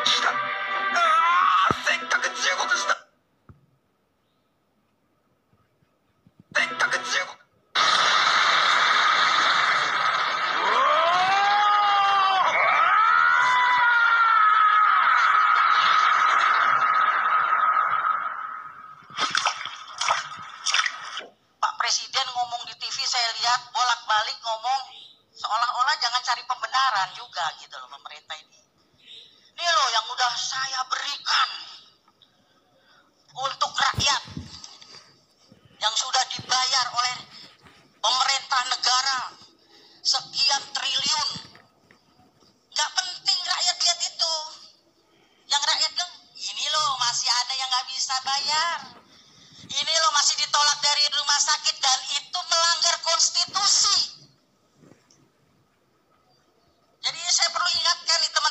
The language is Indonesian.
したああせっかく15としたせっかく15 Pak Presiden ngomong di TV saya lihat bolak-balik ngomong seolah-olah jangan cari pembenaran juga gitu loh pemerintah ini. Ini loh yang udah saya berikan untuk rakyat yang sudah dibayar oleh pemerintah negara sekian triliun. Gak penting rakyat lihat itu. Yang rakyat bilang, ini loh masih ada yang gak bisa bayar.